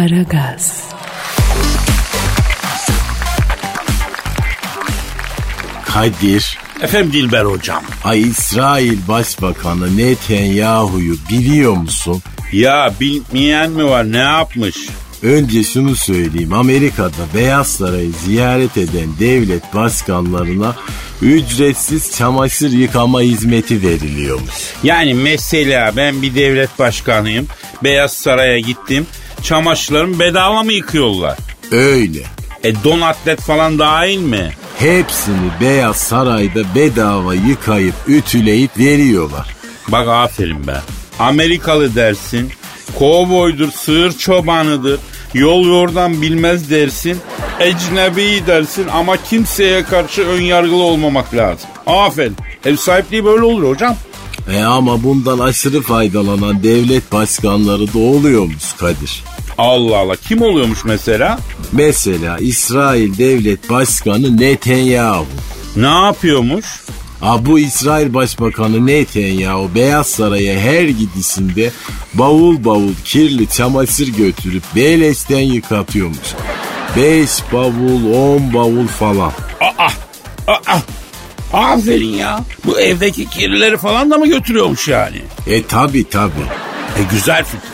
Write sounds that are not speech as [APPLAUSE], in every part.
Aragaz. Kadir, Efendim Dilber hocam. ay İsrail Başbakanı Netanyahu'yu biliyor musun? Ya bilmeyen mi var ne yapmış? Önce şunu söyleyeyim. Amerika'da Beyaz Saray'ı ziyaret eden devlet başkanlarına ücretsiz çamaşır yıkama hizmeti veriliyormuş. Yani mesela ben bir devlet başkanıyım. Beyaz Saray'a gittim. Çamaşırlarımı bedava mı yıkıyorlar? Öyle. E don atlet falan dahil mi? Hepsini Beyaz Saray'da bedava yıkayıp ütüleyip veriyorlar. Bak aferin be. Amerikalı dersin. Kovboydur, sığır çobanıdır. Yol yordan bilmez dersin. Ecnebi dersin ama kimseye karşı ön yargılı olmamak lazım. Aferin. Ev sahipliği böyle olur hocam. E ama bundan aşırı faydalanan devlet başkanları da oluyormuş Kadir. Allah Allah. Kim oluyormuş mesela? Mesela İsrail Devlet Başkanı Netanyahu. Ne yapıyormuş? Ha bu İsrail Başbakanı Netanyahu Beyaz Saray'a her gidişinde bavul bavul kirli çamaşır götürüp beleşten yıkatıyormuş. Beş bavul, on bavul falan. Aa, aa, aferin ya. Bu evdeki kirlileri falan da mı götürüyormuş yani? E tabi tabi. E güzel fikir.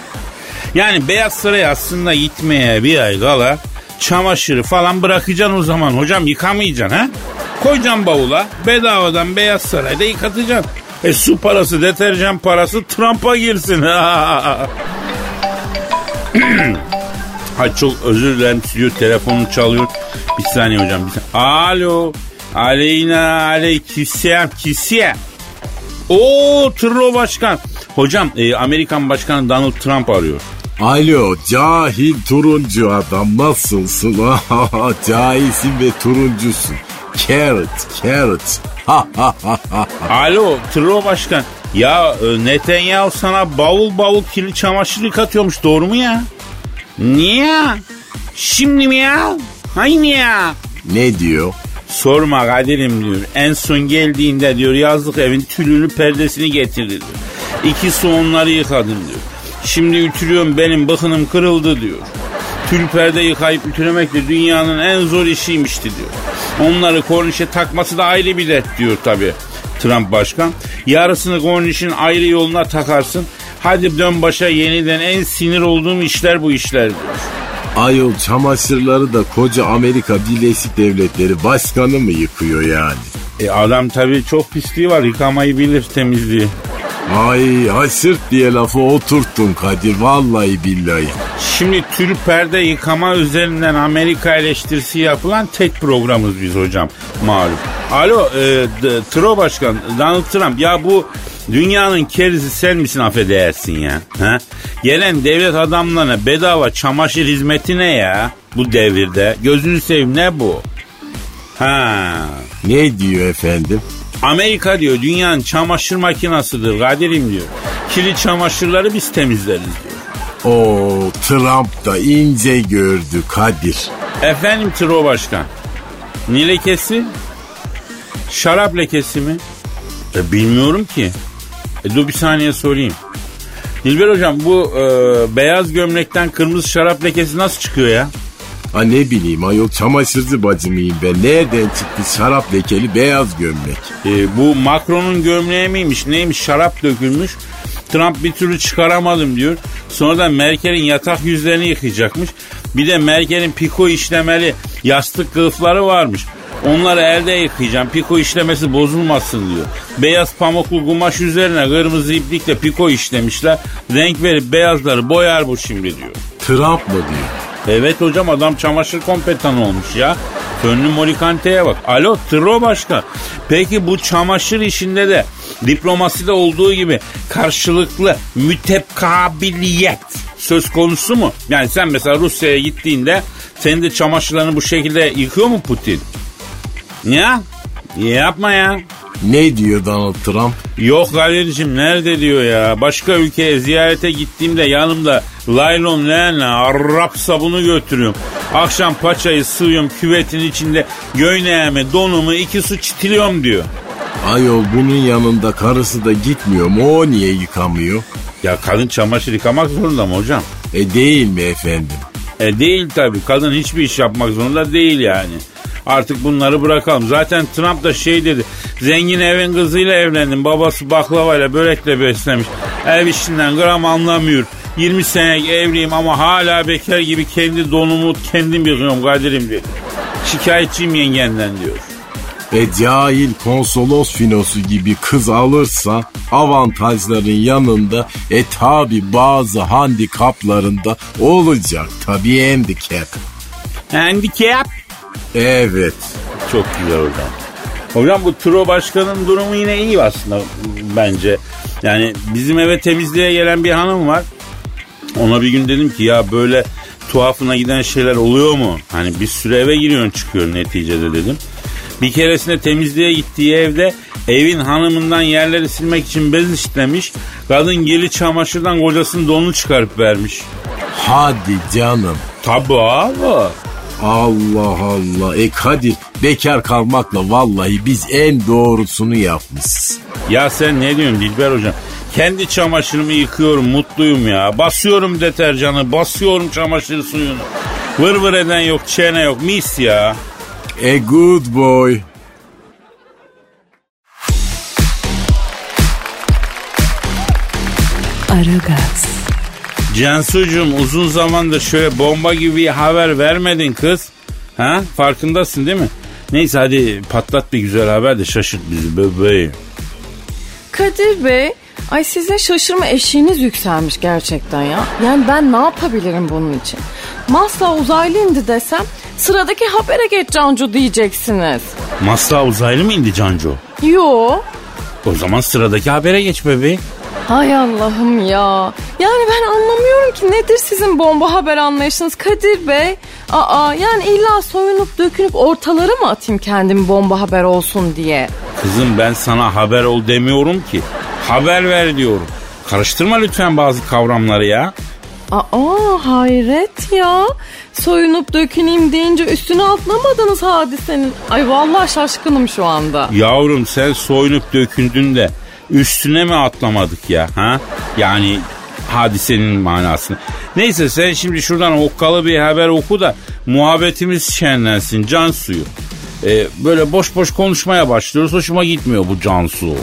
Yani Beyaz Saray aslında gitmeye bir ay kala çamaşırı falan bırakacaksın o zaman hocam yıkamayacaksın ha? Koyacaksın bavula bedavadan Beyaz Saray'da yıkatacaksın. E su parası, deterjan parası Trump'a girsin. [LAUGHS] Ay çok özür dilerim stüdyo telefonu çalıyor. Bir saniye hocam. Bir saniye. Alo. Aleyna aleyküsselam kisye. Oo Tırlo Başkan. Hocam e, Amerikan Başkanı Donald Trump arıyor. Alo cahil turuncu adam nasılsın? [LAUGHS] Cahilsin ve turuncusun. Carrot, carrot. Alo Tırlo Başkan. Ya e, Netanyahu sana bavul bavul kirli çamaşır yıkatıyormuş doğru mu ya? Niye? Şimdi mi ya? Hay mi ya? Ne diyor? Sorma Kadir'im diyor. En son geldiğinde diyor yazlık evin tülünü perdesini getirdi diyor. İkisi onları yıkadım diyor. Şimdi ütülüyorum benim bıkınım kırıldı diyor. Tül perde yıkayıp ütülemek de dünyanın en zor işiymişti diyor. Onları kornişe takması da ayrı bir dert diyor tabi. Trump başkan. Yarısını kornişin ayrı yoluna takarsın. Hadi dön başa yeniden en sinir olduğum işler bu işler diyor. Ayol çamaşırları da koca Amerika Birleşik Devletleri başkanı mı yıkıyor yani? E adam tabii çok pisliği var yıkamayı bilir temizliği. Ay haşırt diye lafı oturttun Kadir vallahi billahi. Şimdi tül perde yıkama üzerinden Amerika eleştirisi yapılan tek programız biz hocam malum. Alo e, Tro Başkan Donald Trump ya bu dünyanın kerisi sen misin affedersin ya? Ha? Gelen devlet adamlarına bedava çamaşır hizmeti ne ya bu devirde? Gözünü seveyim ne bu? Ha. Ne diyor efendim? Amerika diyor dünyanın çamaşır makinasıdır Kadir'im diyor. Kirli çamaşırları biz temizleriz diyor. O Trump da ince gördü Kadir. Efendim Tro Başkan. Ne lekesi? Şarap lekesi mi? E, bilmiyorum ki. E, dur bir saniye sorayım. Dilber hocam bu e, beyaz gömlekten kırmızı şarap lekesi nasıl çıkıyor ya? Ha ne bileyim ayol çamaşırcı bacı mıyım ben? Nereden çıktı şarap lekeli beyaz gömlek? E, bu Macron'un gömleği miymiş neymiş şarap dökülmüş. Trump bir türlü çıkaramadım diyor. Sonra da Merkel'in yatak yüzlerini yıkayacakmış. Bir de Merkel'in piko işlemeli yastık kılıfları varmış. Onları elde yıkayacağım. Piko işlemesi bozulmasın diyor. Beyaz pamuklu kumaş üzerine kırmızı iplikle piko işlemişler. Renk verip beyazları boyar bu şimdi diyor. Trump mı diyor? Evet hocam adam çamaşır kompetanı olmuş ya. Fönlü Molikante'ye bak. Alo Tro Başkan. Peki bu çamaşır işinde de diplomaside olduğu gibi karşılıklı mütebkabiliyet söz konusu mu? Yani sen mesela Rusya'ya gittiğinde senin de çamaşırlarını bu şekilde yıkıyor mu Putin? Ya? Yapma ya. Ne diyor Donald Trump? Yok Kadir'cim nerede diyor ya. Başka ülkeye ziyarete gittiğimde yanımda laylon leğenle Arap sabunu götürüyorum. Akşam paçayı sığıyorum küvetin içinde göğneğimi donumu iki su çitiliyorum diyor. Ayol bunun yanında karısı da gitmiyor mu? O niye yıkamıyor? Ya kadın çamaşır yıkamak zorunda mı hocam? E değil mi efendim? E değil tabii. Kadın hiçbir iş yapmak zorunda değil yani. Artık bunları bırakalım. Zaten Trump da şey dedi. Zengin evin kızıyla evlendim. Babası baklavayla börekle beslemiş. Ev işinden gram anlamıyor. 20 sene evliyim ama hala bekar gibi kendi donumu kendim yıkıyorum Kadir'im diyor. Şikayetçiyim yengenden diyor. E cahil konsolos finosu gibi kız alırsa avantajların yanında e tabi bazı handikaplarında olacak tabi handicap. Handicap. Evet. Çok güzel hocam. Hocam bu Tro Başkan'ın durumu yine iyi aslında bence. Yani bizim eve temizliğe gelen bir hanım var. Ona bir gün dedim ki ya böyle tuhafına giden şeyler oluyor mu? Hani bir süre eve giriyorsun çıkıyorsun neticede dedim. Bir keresinde temizliğe gittiği evde evin hanımından yerleri silmek için bez işlemiş. Kadın geli çamaşırdan kocasının donunu çıkarıp vermiş. Hadi canım. Tabii abi. Allah Allah. E Kadir bekar kalmakla vallahi biz en doğrusunu yapmışız. Ya sen ne diyorsun Dilber hocam? Kendi çamaşırımı yıkıyorum mutluyum ya. Basıyorum deterjanı, basıyorum çamaşır suyunu. Vır vır eden yok, çene yok, mis ya. A good boy. Aragaz, Cansucuğum uzun zamandır şöyle bomba gibi bir haber vermedin kız. Ha? Farkındasın değil mi? Neyse hadi patlat bir güzel haber de şaşırt bizi bebeğim. Kadir Bey, ay size şaşırma eşiğiniz yükselmiş gerçekten ya. Yani ben ne yapabilirim bunun için? Masla uzaylı indi desem sıradaki habere geç Cancu diyeceksiniz. Masla uzaylı mı indi Canco? Yo. O zaman sıradaki habere geç bebeğim. Hay Allah'ım ya. Yani ben anlamıyorum ki nedir sizin bomba haber anlayışınız Kadir Bey? Aa yani illa soyunup dökünüp ortalara mı atayım kendimi bomba haber olsun diye? Kızım ben sana haber ol demiyorum ki. Haber ver diyorum. Karıştırma lütfen bazı kavramları ya. Aa hayret ya. Soyunup döküneyim deyince üstüne atlamadınız hadisenin. Ay vallahi şaşkınım şu anda. Yavrum sen soyunup dökündün de üstüne mi atlamadık ya? Ha? Yani hadisenin manasını. Neyse sen şimdi şuradan okkalı bir haber oku da muhabbetimiz şenlensin can suyu. Ee, böyle boş boş konuşmaya başlıyoruz. Hoşuma gitmiyor bu Cansu.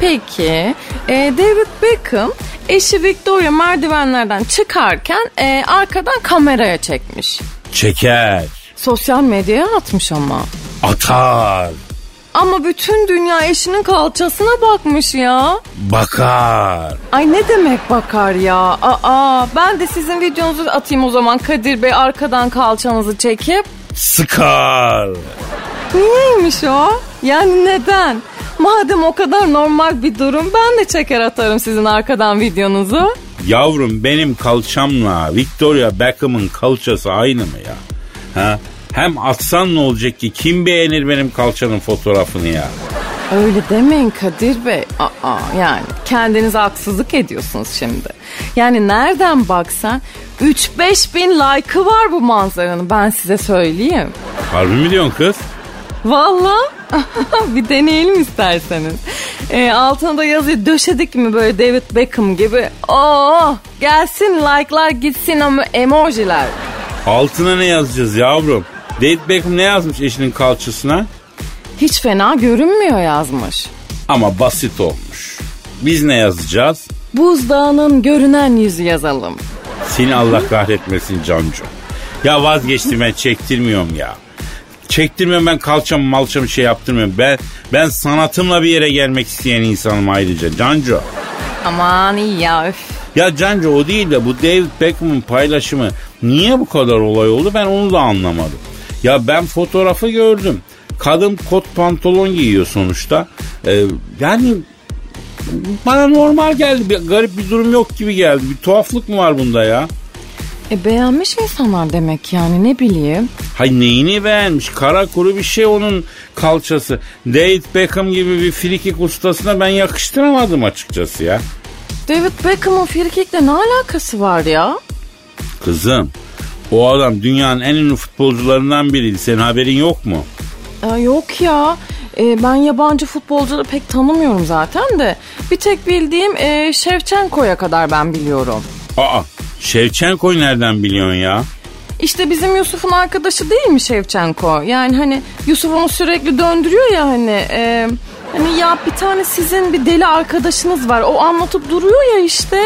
Peki e, David Beckham eşi Victoria merdivenlerden çıkarken e, arkadan kameraya çekmiş. Çeker, Sosyal medyaya atmış ama. atar, Ama bütün dünya eşinin kalçasına bakmış ya. bakar. Ay ne demek bakar ya? Aa ben de sizin videonuzu atayım o zaman Kadir Bey arkadan kalçanızı çekip. Sıkar. Niyeymiş o? Yani neden? Madem o kadar normal bir durum ben de çeker atarım sizin arkadan videonuzu. Yavrum benim kalçamla Victoria Beckham'ın kalçası aynı mı ya? Ha? Hem atsan ne olacak ki? Kim beğenir benim kalçanın fotoğrafını ya? Öyle demeyin Kadir Bey. Aa, yani kendinize haksızlık ediyorsunuz şimdi. Yani nereden baksan 3-5 bin like'ı var bu manzaranın ben size söyleyeyim. Harbi mi diyorsun kız? Valla [LAUGHS] bir deneyelim isterseniz. Ee, altına da yazıyor döşedik mi böyle David Beckham gibi. Oo gelsin like'lar gitsin ama emojiler. Altına ne yazacağız yavrum? David Beckham ne yazmış eşinin kalçasına? Hiç fena görünmüyor yazmış. Ama basit olmuş. Biz ne yazacağız? Buzdağının görünen yüzü yazalım. Seni Allah kahretmesin Cancu. Ya vazgeçtim ben çektirmiyorum ya. Çektirmiyorum ben kalçamı malçamı şey yaptırmıyorum. Ben ben sanatımla bir yere gelmek isteyen insanım ayrıca Cancu. Aman iyi ya öf. Ya Cancu o değil de bu David Beckham'ın paylaşımı niye bu kadar olay oldu ben onu da anlamadım. Ya ben fotoğrafı gördüm. Kadın kot pantolon giyiyor sonuçta. Ee, yani bana normal geldi. Bir, garip bir durum yok gibi geldi. Bir tuhaflık mı var bunda ya? E beğenmiş insanlar demek yani ne bileyim. Hay neyini beğenmiş? Kara kuru bir şey onun kalçası. David Beckham gibi bir frikik ustasına ben yakıştıramadım açıkçası ya. David Beckham'ın frikikle ne alakası var ya? Kızım o adam dünyanın en ünlü futbolcularından biriydi. Senin haberin yok mu? Aa, yok ya. E, ben yabancı futbolcuları pek tanımıyorum zaten de. Bir tek bildiğim e, Şevçenko'ya kadar ben biliyorum. Aa Şevçenko'yu nereden biliyorsun ya? İşte bizim Yusuf'un arkadaşı değil mi Şevçenko? Yani hani Yusuf onu sürekli döndürüyor ya hani... E, hani ya bir tane sizin bir deli arkadaşınız var. O anlatıp duruyor ya işte.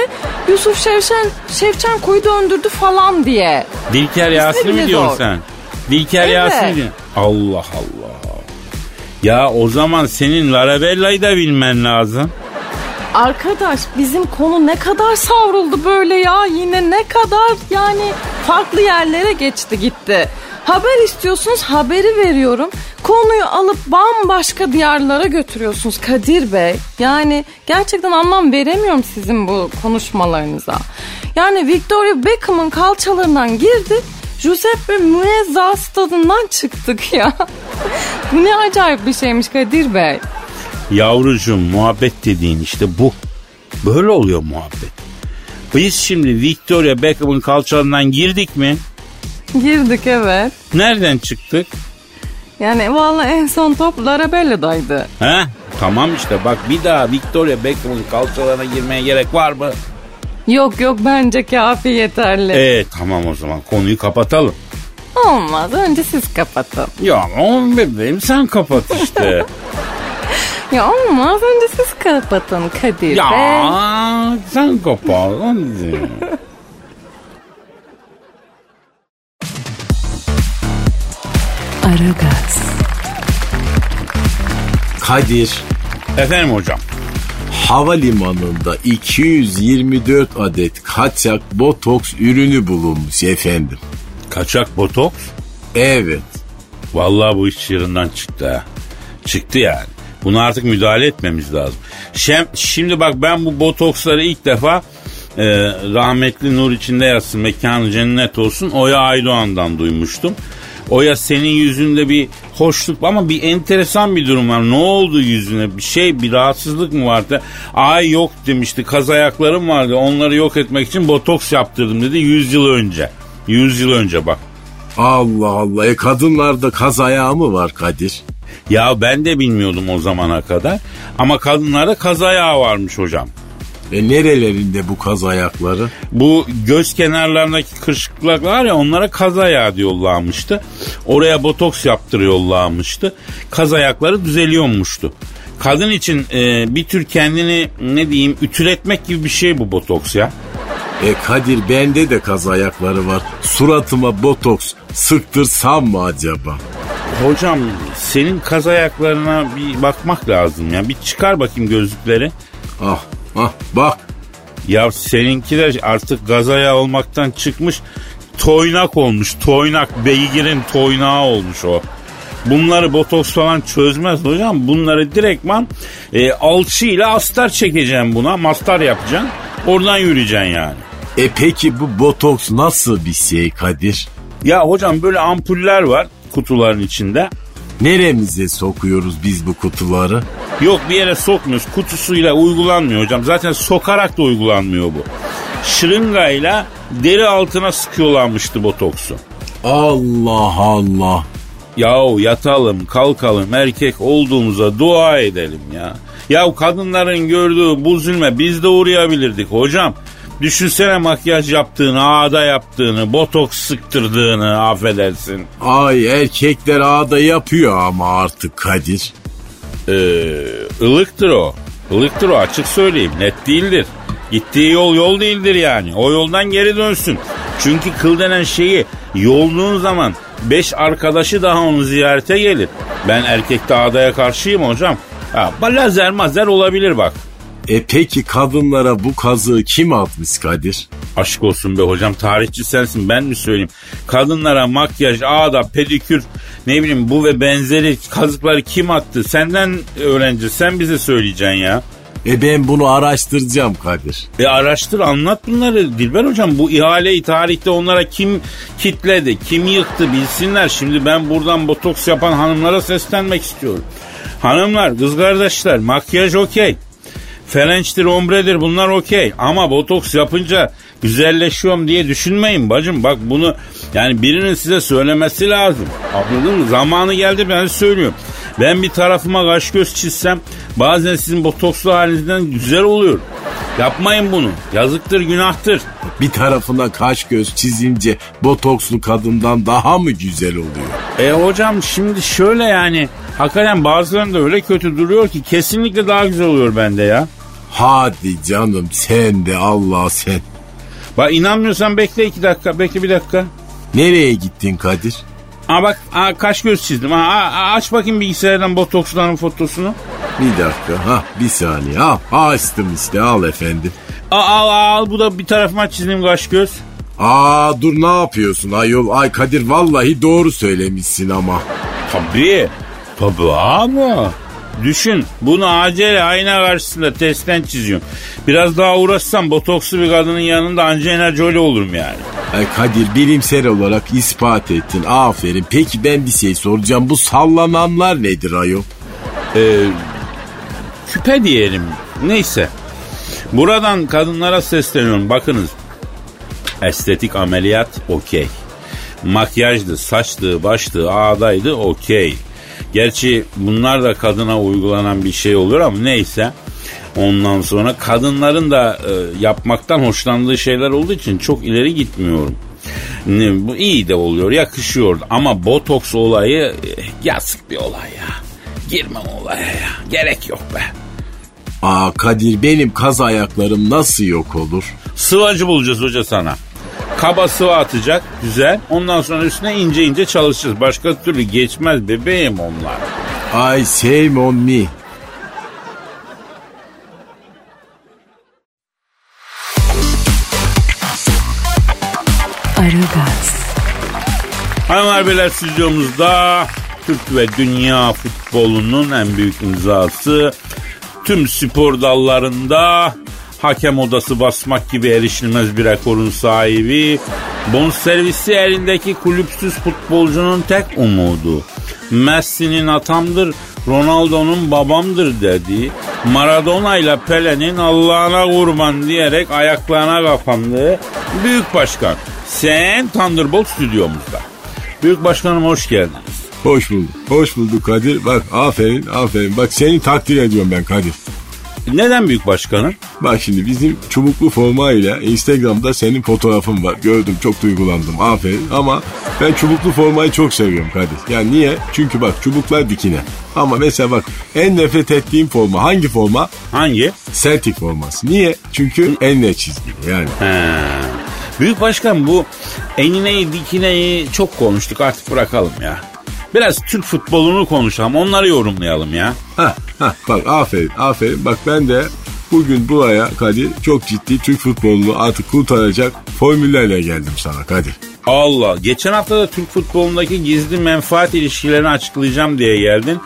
Yusuf Şevçen, Şevçenko'yu döndürdü falan diye. Dilker Yasin mi diyorsun zor. sen? Dilker Evet. Yasin mi? Allah Allah. Ya o zaman senin Larabella'yı da bilmen lazım. Arkadaş bizim konu ne kadar savruldu böyle ya. Yine ne kadar yani farklı yerlere geçti gitti. Haber istiyorsunuz haberi veriyorum. Konuyu alıp bambaşka diyarlara götürüyorsunz Kadir Bey. Yani gerçekten anlam veremiyorum sizin bu konuşmalarınıza. Yani Victoria Beckham'ın kalçalarından girdik. Giuseppe Meazza stadından çıktık ya. [LAUGHS] bu ne acayip bir şeymiş Kadir Bey. Yavrucuğum muhabbet dediğin işte bu. Böyle oluyor muhabbet. Biz şimdi Victoria Beckham'ın kalçalarından girdik mi? Girdik evet. Nereden çıktık? Yani vallahi en son top Larabella'daydı. He? Tamam işte bak bir daha Victoria Beckham'ın kalçalarına girmeye gerek var mı? Yok yok bence kafi yeterli. Ee tamam o zaman konuyu kapatalım. Olmaz önce siz kapatın. Ya oğlum bebeğim sen kapat işte. [LAUGHS] Ya olmaz önce siz kapatın Kadir ya Bey. sen kapat. hadi. Aragaz, Kadir Efendim hocam. havalimanında 224 adet kaçak botoks ürünü bulunmuş efendim. Kaçak botoks. Evet. Vallahi bu iş çığırından çıktı ha. Çıktı yani. Buna artık müdahale etmemiz lazım. Şem, şimdi bak ben bu botoksları ilk defa e, rahmetli Nur içinde yatsın mekanı cennet olsun Oya Aydoğan'dan duymuştum. Oya senin yüzünde bir hoşluk ama bir enteresan bir durum var. Ne oldu yüzüne? Bir şey bir rahatsızlık mı vardı? Ay yok demişti. Kaz ayaklarım vardı. Onları yok etmek için botoks yaptırdım dedi 100 yıl önce. 100 yıl önce bak. Allah Allah. E kadınlarda kaz ayağı mı var Kadir? Ya ben de bilmiyordum o zamana kadar. Ama kadınlarda kaz ayağı varmış hocam. E nerelerinde bu kaz ayakları? Bu göz kenarlarındaki kırışıklıklar var ya onlara kaz ayağı diyorlarmıştı. Oraya botoks yaptırıyorlarmıştı. Kaz ayakları düzeliyormuştu. Kadın için e, bir tür kendini ne diyeyim ütületmek gibi bir şey bu botoks ya. E Kadir bende de kaz ayakları var. Suratıma botoks sıktırsam mı acaba? Hocam senin kaz ayaklarına bir bakmak lazım ya. Bir çıkar bakayım gözlükleri. Ah ah bak. Ya seninkiler artık gaz ayağı olmaktan çıkmış toynak olmuş. Toynak beygirin toynağı olmuş o. Bunları botoks falan çözmez hocam. Bunları direktman e, alçıyla astar çekeceğim buna. Mastar yapacaksın. Oradan yürüyeceksin yani. E peki bu botoks nasıl bir şey Kadir? Ya hocam böyle ampuller var kutuların içinde. Neremize sokuyoruz biz bu kutuları? Yok bir yere sokmuyoruz. Kutusuyla uygulanmıyor hocam. Zaten sokarak da uygulanmıyor bu. Şırıngayla deri altına sıkıyorlarmıştı botoksu. Allah Allah. Yahu yatalım kalkalım erkek olduğumuza dua edelim ya. Ya kadınların gördüğü bu zulme biz de uğrayabilirdik hocam. Düşünsene makyaj yaptığını, ağda yaptığını, botoks sıktırdığını affedersin. Ay erkekler ağda yapıyor ama artık Kadir. Ee, ılıktır o. Ilıktır o açık söyleyeyim. Net değildir. Gittiği yol yol değildir yani. O yoldan geri dönsün. Çünkü kıl denen şeyi yolduğun zaman beş arkadaşı daha onu ziyarete gelir. Ben erkekte ağdaya karşıyım hocam. Ha, lazer mazer olabilir bak. E peki kadınlara bu kazığı kim atmış Kadir? Aşk olsun be hocam tarihçi sensin ben mi söyleyeyim. Kadınlara makyaj, ağda, pedikür ne bileyim bu ve benzeri kazıkları kim attı? Senden öğrenci sen bize söyleyeceksin ya. E ben bunu araştıracağım Kadir. E araştır anlat bunları Dilber hocam. Bu ihaleyi tarihte onlara kim kitledi, kim yıktı bilsinler. Şimdi ben buradan botoks yapan hanımlara seslenmek istiyorum. Hanımlar, kız kardeşler makyaj okey. Ferençtir, ombredir bunlar okey. Ama botoks yapınca güzelleşiyorum diye düşünmeyin bacım. Bak bunu yani birinin size söylemesi lazım. Anladın mı? Zamanı geldi ben söylüyorum. Ben bir tarafıma kaş göz çizsem bazen sizin botokslu halinizden güzel oluyor. Yapmayın bunu. Yazıktır, günahtır. Bir tarafına kaş göz çizince botokslu kadından daha mı güzel oluyor? E hocam şimdi şöyle yani hakikaten bazılarında öyle kötü duruyor ki kesinlikle daha güzel oluyor bende ya. Hadi canım sen de Allah sen. Bak inanmıyorsan bekle iki dakika bekle bir dakika. Nereye gittin Kadir? Aa bak aa, kaş göz çizdim. Aa, aa, aç bakayım bilgisayardan botoksların fotosunu. Bir dakika ha bir saniye al açtım işte al efendim. Aa, al al bu da bir tarafıma çizdim kaş göz. Aa dur ne yapıyorsun ayol? Ay Kadir vallahi doğru söylemişsin ama. Tabii. Tabii abi. Düşün bunu acele ayna karşısında testten çiziyorum. Biraz daha uğraşsam botokslu bir kadının yanında Angelina Jolie olurum yani. Ay Kadir bilimsel olarak ispat ettin aferin. Peki ben bir şey soracağım bu sallananlar nedir ayol? Ee, küpe diyelim. Neyse. Buradan kadınlara sesleniyorum. Bakınız. Estetik ameliyat okey. Makyajdı, saçtı, baştı, ağdaydı okey. Gerçi bunlar da kadına uygulanan bir şey oluyor ama neyse. Ondan sonra kadınların da e, yapmaktan hoşlandığı şeyler olduğu için çok ileri gitmiyorum. Ne, bu iyi de oluyor, yakışıyor ama botoks olayı e, yazık bir olay ya. Girmem olaya ya. Gerek yok be. Aa Kadir benim kaz ayaklarım nasıl yok olur? Sıvacı bulacağız hoca sana. Kaba sıvı atacak güzel. Ondan sonra üstüne ince ince çalışacağız. Başka türlü geçmez bebeğim onlar. Ay shame on me. Aragaz, Hanımlar beyler stüdyomuzda Türk ve dünya futbolunun en büyük imzası tüm spor dallarında hakem odası basmak gibi erişilmez bir rekorun sahibi bonservisi elindeki kulüpsüz futbolcunun tek umudu Messi'nin atamdır Ronaldo'nun babamdır dedi. Maradona ile Pele'nin Allah'ına kurban diyerek ayaklarına kapandığı büyük başkan. Sen Thunderbolt stüdyomuzda. Büyük başkanım hoş geldiniz. Hoş bulduk. Hoş bulduk Kadir. Bak aferin aferin. Bak seni takdir ediyorum ben Kadir. Neden büyük başkanım? Bak şimdi bizim çubuklu formayla Instagram'da senin fotoğrafın var. Gördüm çok duygulandım. Aferin ama ben çubuklu formayı çok seviyorum Kadir. Yani niye? Çünkü bak çubuklar dikine. Ama mesela bak en nefret ettiğim forma hangi forma? Hangi? Celtic forması. Niye? Çünkü enle çizgili yani. He. Büyük başkan bu enineyi dikineyi çok konuştuk artık bırakalım ya. Biraz Türk futbolunu konuşalım onları yorumlayalım ya. Hah, hah, bak aferin aferin. Bak ben de bugün buraya Kadir çok ciddi Türk futbolunu artık kurtaracak formüllerle geldim sana Kadir. Allah geçen hafta da Türk futbolundaki gizli menfaat ilişkilerini açıklayacağım diye geldin.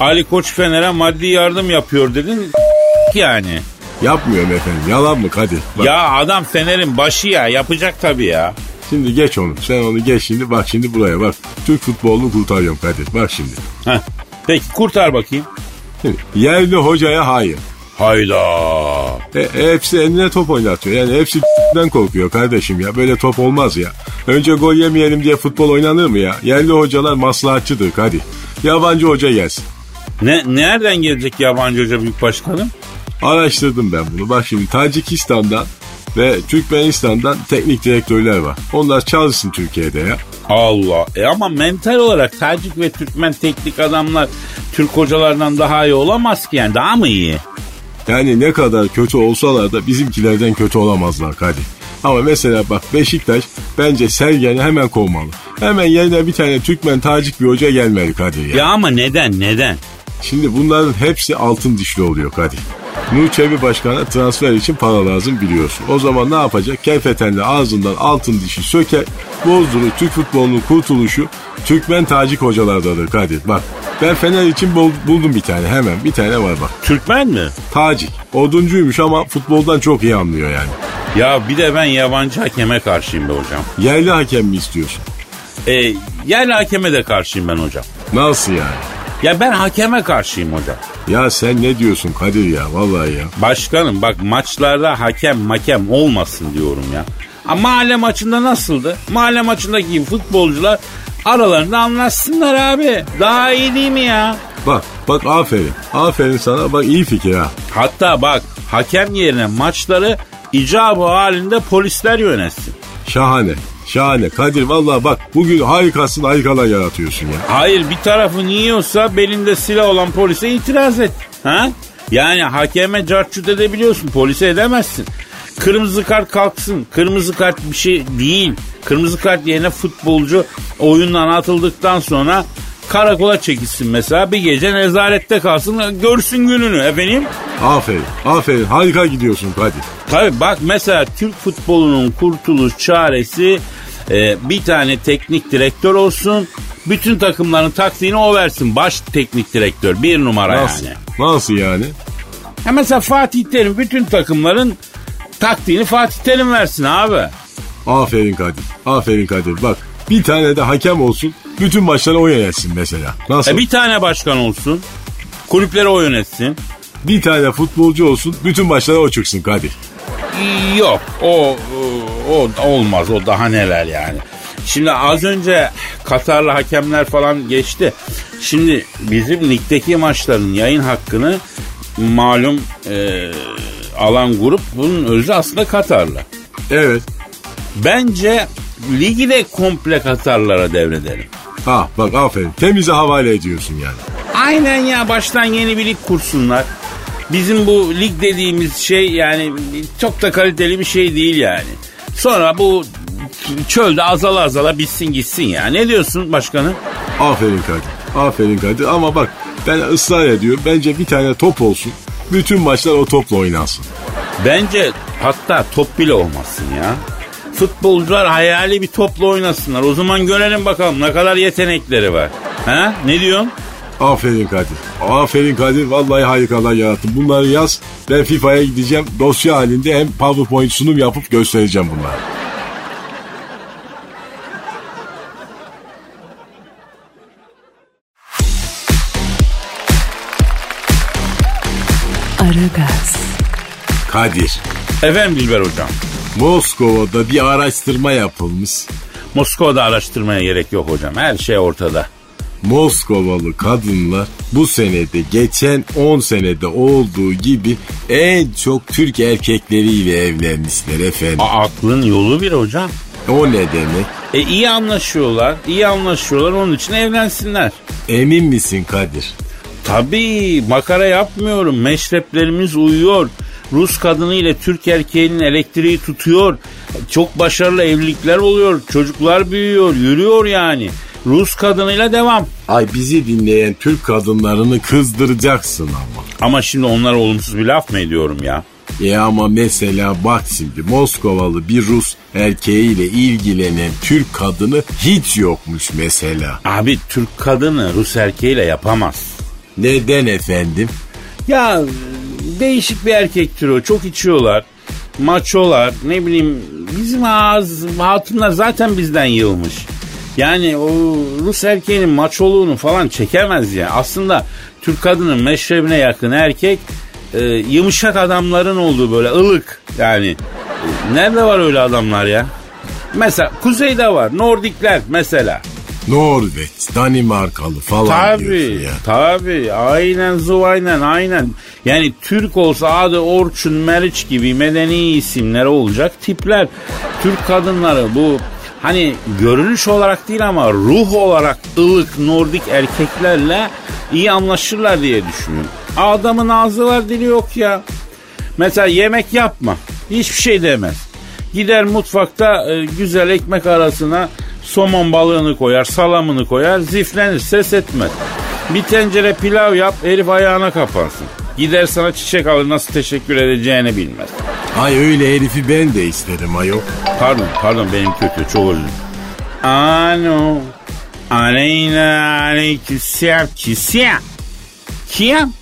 Ali Koç Fener'e maddi yardım yapıyor dedin [LAUGHS] yani. Yapmıyorum efendim. Yalan mı Kadir? Bak, Ya adam Fener'in başı ya yapacak tabii ya. Şimdi geç onu. Sen onu geç şimdi. Bak şimdi buraya bak. Türk futbolunu kurtarıyorum Kadir. Bak şimdi. Heh. Peki kurtar bakayım. Şimdi yerli hocaya hayır. Hayda. E, hepsi eline top oynatıyor. Yani hepsi den [LAUGHS] korkuyor kardeşim ya. Böyle top olmaz ya. Önce gol yemeyelim diye futbol oynanır mı ya? Yerli hocalar maslahatçıdır Kadir. Yabancı hoca gelsin. Ne, nereden gelecek yabancı hoca büyük başkanım? Araştırdım ben bunu. Bak şimdi Tacikistan'dan ve Türkmenistan'dan teknik direktörler var. Onlar çalışsın Türkiye'de ya. Allah. E ama mental olarak Tacik ve Türkmen teknik adamlar Türk hocalardan daha iyi olamaz ki yani daha mı iyi? Yani ne kadar kötü olsalar da bizimkilerden kötü olamazlar Kadir. Ama mesela bak Beşiktaş bence Sergen'i hemen kovmalı. Hemen yerine bir tane Türkmen Tacik bir hoca gelmeli Kadir ya. Ya ama neden neden? Şimdi bunların hepsi altın dişli oluyor Kadir. Nur Çebi Başkan'a transfer için para lazım biliyorsun. O zaman ne yapacak? Kefetenle ağzından altın dişi söker, bozdurur Türk futbolunun kurtuluşu Türkmen Tacik hocalardadır Kadir. Bak ben Fener için bul- buldum bir tane hemen bir tane var bak. Türkmen mi? Tacik. Oduncuymuş ama futboldan çok iyi anlıyor yani. Ya bir de ben yabancı hakeme karşıyım be hocam. Yerli hakem mi istiyorsun? E, yerli hakeme de karşıyım ben hocam. Nasıl yani? Ya ben hakeme karşıyım hocam. Ya sen ne diyorsun Kadir ya vallahi ya. Başkanım bak maçlarda hakem makem olmasın diyorum ya. Ama mahalle maçında nasıldı? Mahalle maçındaki futbolcular aralarında anlaşsınlar abi. Daha iyi değil mi ya? Bak Bak aferin. Aferin sana bak iyi fikir ha. Hatta bak hakem yerine maçları icabı halinde polisler yönetsin. Şahane. Şahane. Kadir vallahi bak bugün harikasın harikalar yaratıyorsun ya. Hayır bir tarafın yiyorsa belinde silah olan polise itiraz et. Ha? Yani hakeme carçut edebiliyorsun polise edemezsin. Kırmızı kart kalksın. Kırmızı kart bir şey değil. Kırmızı kart yerine futbolcu oyundan atıldıktan sonra karakola çekilsin mesela. Bir gece nezarette kalsın görsün gününü efendim. Aferin. Aferin. Harika gidiyorsun Kadir. Tabii bak mesela Türk futbolunun kurtuluş çaresi e, bir tane teknik direktör olsun. Bütün takımların taktiğini o versin. Baş teknik direktör bir numara Nasıl? yani. Nasıl yani? Ha mesela Fatih Terim bütün takımların taktiğini Fatih Terim versin abi. Aferin Kadir. Aferin Kadir. Bak bir tane de hakem olsun. Bütün maçları o yönetsin mesela. Nasıl? E bir tane başkan olsun. Kulüpleri o yönetsin. Bir tane futbolcu olsun. Bütün maçlara o çıksın Kadir. Yok o, o o olmaz o daha neler yani. Şimdi az önce Katarlı hakemler falan geçti. Şimdi bizim ligdeki maçların yayın hakkını malum e, alan grup bunun özü aslında Katarlı. Evet. Bence ligi de komple Katarlara devredelim. Ha bak aferin. Temize havale ediyorsun yani. Aynen ya baştan yeni bir lig kursunlar. Bizim bu lig dediğimiz şey yani çok da kaliteli bir şey değil yani. Sonra bu çölde azala azala bitsin gitsin ya. Ne diyorsun başkanım? Aferin Kadir. Aferin Kadir. Ama bak ben ısrar ediyorum. Bence bir tane top olsun. Bütün maçlar o topla oynansın. Bence hatta top bile olmasın ya. Futbolcular hayali bir topla oynasınlar. O zaman görelim bakalım ne kadar yetenekleri var. Ha? Ne diyorsun? Aferin Kadir. Aferin Kadir. Vallahi harikalar yarattın. Bunları yaz. Ben FIFA'ya gideceğim. Dosya halinde hem PowerPoint sunum yapıp göstereceğim bunları. Aragaz, Kadir. Efendim Dilber hocam. Moskova'da bir araştırma yapılmış. Moskova'da araştırmaya gerek yok hocam. Her şey ortada. Moskovalı kadınlar bu senede geçen 10 senede olduğu gibi en çok Türk erkekleriyle evlenmişler efendim. A- aklın yolu bir hocam. O ne demek? E iyi anlaşıyorlar. iyi anlaşıyorlar. Onun için evlensinler. Emin misin Kadir? Tabii makara yapmıyorum. Meşreplerimiz uyuyor. Rus kadını ile Türk erkeğinin elektriği tutuyor. Çok başarılı evlilikler oluyor. Çocuklar büyüyor. Yürüyor yani. Rus kadınıyla devam. Ay bizi dinleyen Türk kadınlarını kızdıracaksın ama. Ama şimdi onlara olumsuz bir laf mı ediyorum ya? E ama mesela bak şimdi Moskovalı bir Rus erkeğiyle ilgilenen Türk kadını hiç yokmuş mesela. Abi Türk kadını Rus erkeğiyle yapamaz. Neden efendim? Ya değişik bir erkek türü. Çok içiyorlar. Maçolar ne bileyim bizim ağız hatunlar zaten bizden yılmış. Yani o Rus erkeğinin maçoluğunu falan çekemez ya. Aslında Türk kadının meşrebine yakın erkek e, yumuşak adamların olduğu böyle ılık yani. Nerede var öyle adamlar ya? Mesela kuzeyde var Nordikler mesela. Norveç, Danimarkalı falan diyorsun Tabii, ya. tabii. Aynen zuvaynen, aynen. Yani Türk olsa adı Orçun, Meriç gibi medeni isimler olacak tipler. Türk kadınları bu hani görünüş olarak değil ama ruh olarak ılık Nordik erkeklerle iyi anlaşırlar diye düşünüyorum. Adamın ağzı var dili yok ya. Mesela yemek yapma. Hiçbir şey demez. Gider mutfakta e, güzel ekmek arasına somon balığını koyar, salamını koyar, ziflenir, ses etmez. Bir tencere pilav yap, herif ayağına kapansın. Gider sana çiçek alır, nasıl teşekkür edeceğini bilmez. Ay öyle herifi ben de isterim ayol. Pardon, pardon benim kötü, çok özür. Alo, aleyna aleyküsselam, kisem. Kim?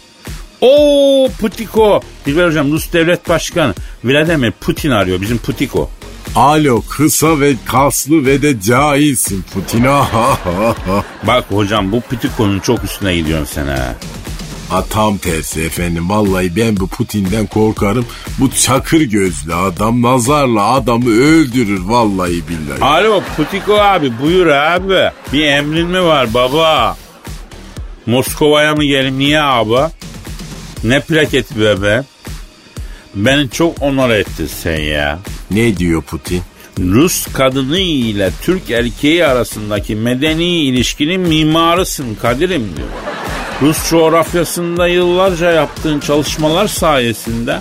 Oo Putiko. Dilber hocam Rus devlet başkanı Vladimir Putin arıyor bizim Putiko. Alo kısa ve kaslı ve de cahilsin Putin. [LAUGHS] Bak hocam bu Putiko'nun çok üstüne gidiyorsun sen ha. Ha, tam tersi efendim. Vallahi ben bu Putin'den korkarım. Bu çakır gözlü adam nazarla adamı öldürür vallahi billahi. Alo Putiko abi buyur abi. Bir emrin mi var baba? Moskova'ya mı gelin? Niye abi? Ne plaketi be Beni çok onur ettin sen ya. Ne diyor Putin? Rus kadını ile Türk erkeği arasındaki medeni ilişkinin mimarısın Kadir'im diyor. Rus coğrafyasında yıllarca yaptığın çalışmalar sayesinde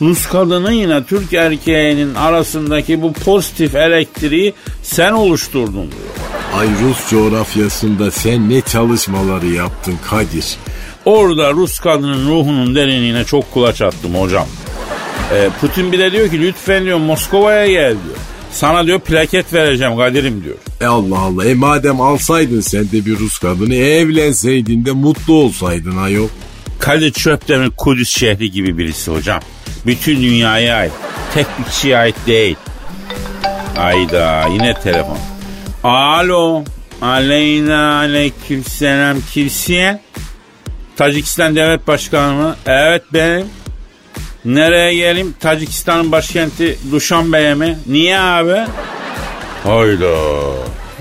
Rus kadını yine Türk erkeğinin arasındaki bu pozitif elektriği sen oluşturdun diyor. Ay Rus coğrafyasında sen ne çalışmaları yaptın Kadir? Orada Rus kadının ruhunun derinliğine çok kulaç attım hocam. Ee, Putin bir de diyor ki lütfen diyor Moskova'ya gel diyor. Sana diyor plaket vereceğim Kadir'im diyor. E Allah Allah. E madem alsaydın sen de bir Rus kadını evlenseydin de mutlu olsaydın ayol. Kadir Çöptemir Kudüs şehri gibi birisi hocam. Bütün dünyaya ait. Tek bir kişiye ait değil. Ayda yine telefon. Alo. Aleyna aleyküm selam kimsin? Tacikistan Devlet Başkanı mı? Evet benim. Nereye geleyim? Tacikistan'ın başkenti Duşanbe'ye mi? Niye abi? Hayda.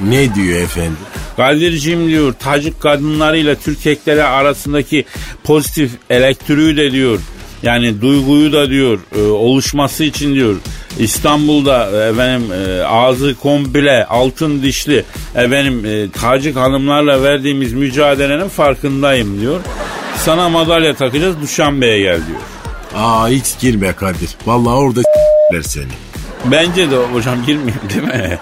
Ne diyor efendim? Kadir'cim diyor Tacik kadınlarıyla Türk erkekleri arasındaki pozitif elektriği de diyor yani duyguyu da diyor e, oluşması için diyor İstanbul'da efendim e, ağzı komple altın dişli efendim e, Tacik hanımlarla verdiğimiz mücadelenin farkındayım diyor. Sana madalya takacağız Duşanbe'ye gel diyor. Aa hiç girme Kadir. Vallahi orada seni. Bence de hocam girmeyeyim değil mi?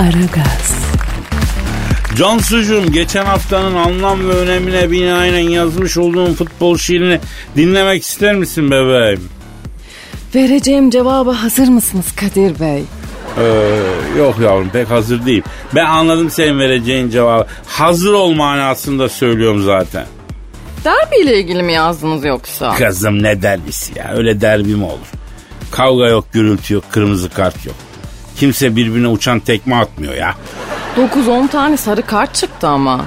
Aragaz, Cansucuğum geçen haftanın anlam ve önemine binaen yazmış olduğum futbol şiirini dinlemek ister misin bebeğim? Vereceğim cevaba hazır mısınız Kadir Bey? Ee, yok yavrum pek hazır değil. Ben anladım senin vereceğin cevabı. Hazır ol manasında söylüyorum zaten. Derbi ile ilgili mi yazdınız yoksa? Kızım ne derbisi ya öyle derbi mi olur? Kavga yok gürültü yok kırmızı kart yok. Kimse birbirine uçan tekme atmıyor ya. 9-10 tane sarı kart çıktı ama.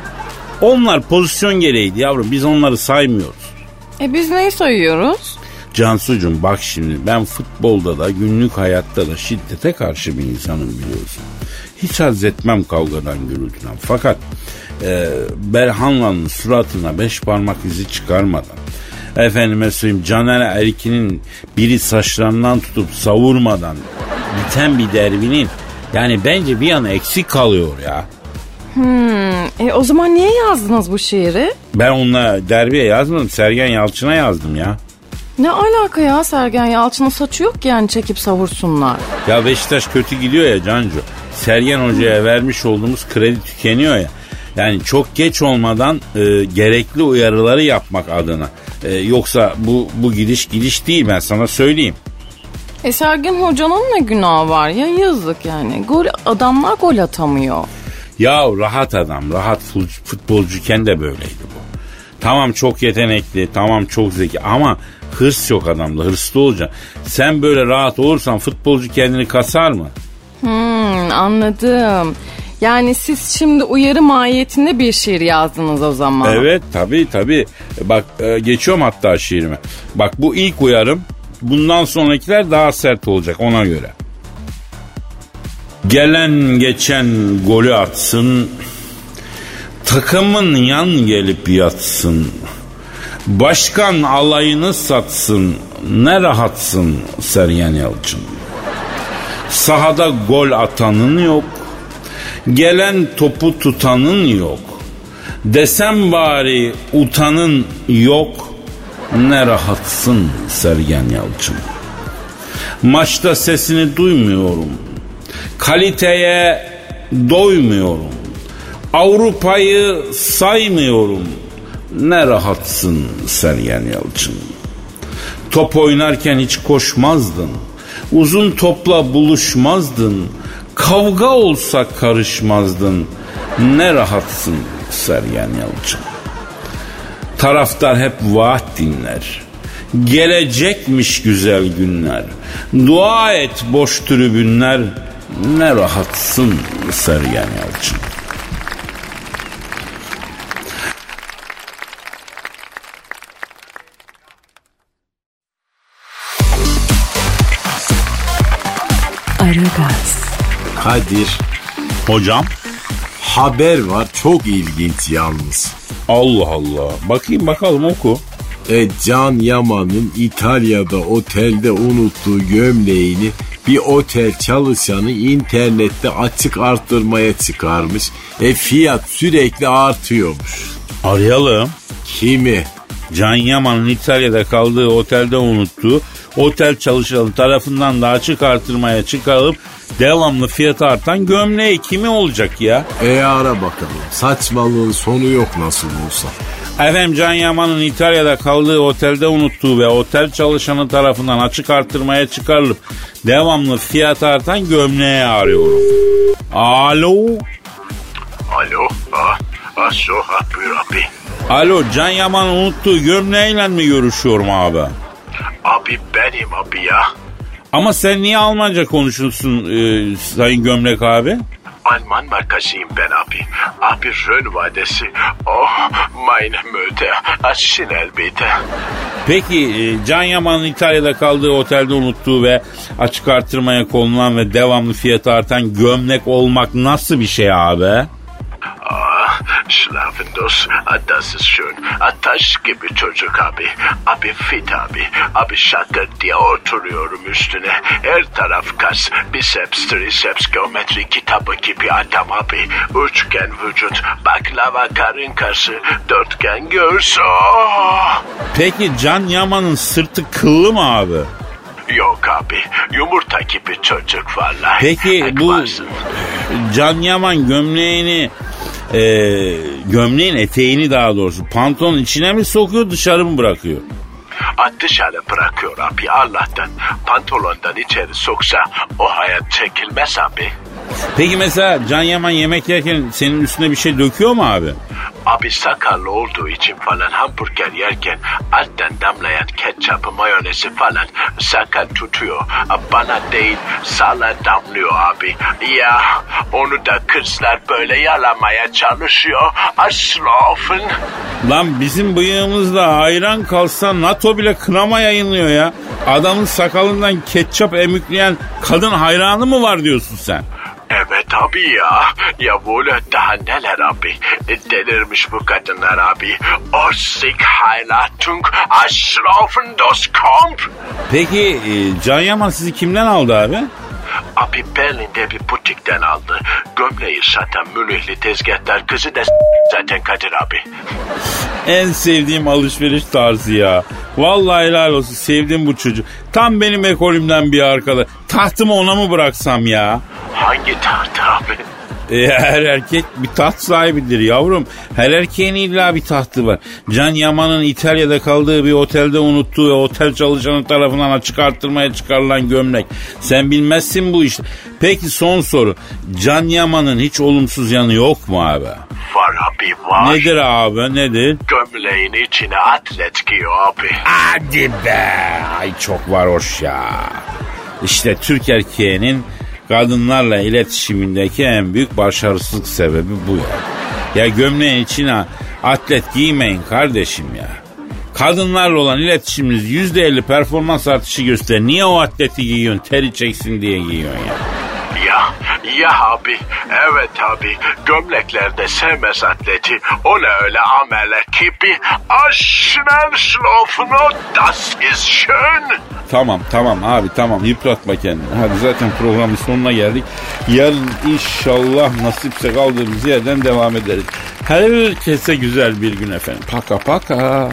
Onlar pozisyon gereğiydi yavrum biz onları saymıyoruz. E biz neyi sayıyoruz? Cansucuğum bak şimdi ben futbolda da günlük hayatta da şiddete karşı bir insanım biliyorsun. Hiç haz etmem kavgadan gürültüden. Fakat e, Berhanlan'ın suratına beş parmak izi çıkarmadan efendime söyleyeyim Caner Erkin'in biri saçlarından tutup savurmadan biten bir derbinin yani bence bir yana eksik kalıyor ya. Hmm, e o zaman niye yazdınız bu şiiri? Ben onunla derbiye yazmadım. Sergen Yalçın'a yazdım ya. Ne alaka ya Sergen Yalçın'ın saçı yok ki yani çekip savursunlar. Ya Beşiktaş kötü gidiyor ya Cancu. Sergen Hoca'ya vermiş olduğumuz kredi tükeniyor ya. Yani çok geç olmadan e, gerekli uyarıları yapmak adına. E, yoksa bu bu gidiş gidiş değil ben sana söyleyeyim. E Sergen Hoca'nın ne günahı var ya yazık yani. Gol, adamlar gol atamıyor. Ya rahat adam, rahat futbolcuken de böyleydi bu. Tamam çok yetenekli, tamam çok zeki ama hırs yok adamda, hırslı olacaksın. Sen böyle rahat olursan futbolcu kendini kasar mı? Hmm, anladım. Yani siz şimdi uyarı mahiyetinde bir şiir yazdınız o zaman. Evet tabii tabii. Bak e, geçiyorum hatta şiirime. Bak bu ilk uyarım. Bundan sonrakiler daha sert olacak ona göre. Gelen geçen golü atsın. Takımın yan gelip yatsın. Başkan alayını satsın. Ne rahatsın Sergen Yalçın. Sahada gol atanın yok. Gelen topu tutanın yok. Desem bari utanın yok. Ne rahatsın Sergen Yalçın. Maçta sesini duymuyorum. Kaliteye doymuyorum. Avrupa'yı saymıyorum. Ne rahatsın Sergen Yalçın. Top oynarken hiç koşmazdın. Uzun topla buluşmazdın. Kavga olsa karışmazdın. Ne rahatsın Sergen Yalçın. Taraftar hep vaat dinler. Gelecekmiş güzel günler. Dua et boş tribünler. Ne rahatsın Sergen Yalçın. Aragaz, Kadir Hocam haber var çok ilginç yalnız. Allah Allah. Bakayım bakalım oku. E, Can Yaman'ın İtalya'da otelde unuttuğu gömleğini bir otel çalışanı internette açık arttırmaya çıkarmış. E fiyat sürekli artıyormuş. Arayalım. Kimi? Can Yaman'ın İtalya'da kaldığı otelde unuttuğu otel çalışanı tarafından da açık artırmaya çıkarılıp devamlı fiyat artan gömleği kimi olacak ya? E ara bakalım. Saçmalığın sonu yok nasıl olsa. Efendim Can Yaman'ın İtalya'da kaldığı otelde unuttuğu ve otel çalışanı tarafından açık artırmaya çıkarılıp devamlı fiyat artan gömleği arıyorum. Alo? Alo. Ah, ah şu buyur abi. Alo Can Yaman'ın unuttuğu gömleğiyle mi görüşüyorum abi? Abi benim abi ya. Ama sen niye Almanca konuşuyorsun e, Sayın Gömlek abi? Alman markasıyım ben abi. Abi Rön vadesi. Oh meine Mütter. Schnell bitte. Peki e, Can Yaman'ın İtalya'da kaldığı otelde unuttuğu ve açık artırmaya konulan ve devamlı fiyatı artan gömlek olmak nasıl bir şey abi? Schlafendos. Ah, das ist schön. Ah, taş gibi çocuk abi. Abi fit abi. Abi şakır diye oturuyorum üstüne. Her taraf kas. Biceps, triceps, geometri kitabı gibi adam abi. Üçgen vücut. Baklava karın kası. Dörtgen göğüs. Oh! Peki Can Yaman'ın sırtı kıllı mı abi? Yok abi. Yumurta gibi çocuk vallahi. Peki bu. Can Yaman gömleğini e, gömleğin eteğini daha doğrusu pantolonun içine mi sokuyor dışarı mı bırakıyor? At dışarı bırakıyor abi Allah'tan. Pantolondan içeri soksa o hayat çekilmez abi. Peki mesela Can Yaman yemek yerken senin üstüne bir şey döküyor mu abi? Abi sakallı olduğu için falan hamburger yerken alttan damlayan ketçapı mayonezi falan sakal tutuyor. Bana değil sala damlıyor abi. Ya onu da kızlar böyle yalamaya çalışıyor. Aşrafın. Lan bizim bıyığımızda hayran kalsa NATO bile kınama yayınlıyor ya. Adamın sakalından ketçap emükleyen kadın hayranı mı var diyorsun sen? Evet abi ya. Ya böyle daha neler abi. Delirmiş bu kadınlar abi. Osik Heilatung Aşrafın Komp. Peki Can Yaman sizi kimden aldı abi? Abi Berlin'de bir butikten aldı. Gömleği satan Münihli tezgahtar kızı da zaten Kadir abi. En sevdiğim alışveriş tarzı ya. Vallahi helal olsun sevdim bu çocuğu. Tam benim ekolümden bir arkadaş. Tahtımı ona mı bıraksam ya? Hangi taht abi? E, her erkek bir taht sahibidir yavrum. Her erkeğin illa bir tahtı var. Can Yaman'ın İtalya'da kaldığı bir otelde unuttuğu ve otel çalışanı tarafından açık arttırmaya çıkarılan gömlek. Sen bilmezsin bu işte. Peki son soru. Can Yaman'ın hiç olumsuz yanı yok mu abi? Var abi var. Nedir abi nedir? Gömleğin içine atlet giyiyor abi. Hadi be. Ay çok var hoş ya. İşte Türk erkeğinin kadınlarla iletişimindeki en büyük başarısızlık sebebi bu ya. Ya gömleğin içine atlet giymeyin kardeşim ya. Kadınlarla olan iletişiminiz yüzde elli performans artışı gösterir. Niye o atleti giyiyorsun? Teri çeksin diye giyiyorsun ya. Ya, abi. Evet abi. Gömleklerde sevmez atleti. O ne öyle amele gibi. Aşnen schlafen das ist schön. Tamam tamam abi tamam yıpratma kendini. Hadi zaten programın sonuna geldik. Yarın inşallah nasipse kaldığımız yerden devam ederiz. Herkese güzel bir gün efendim. Paka paka.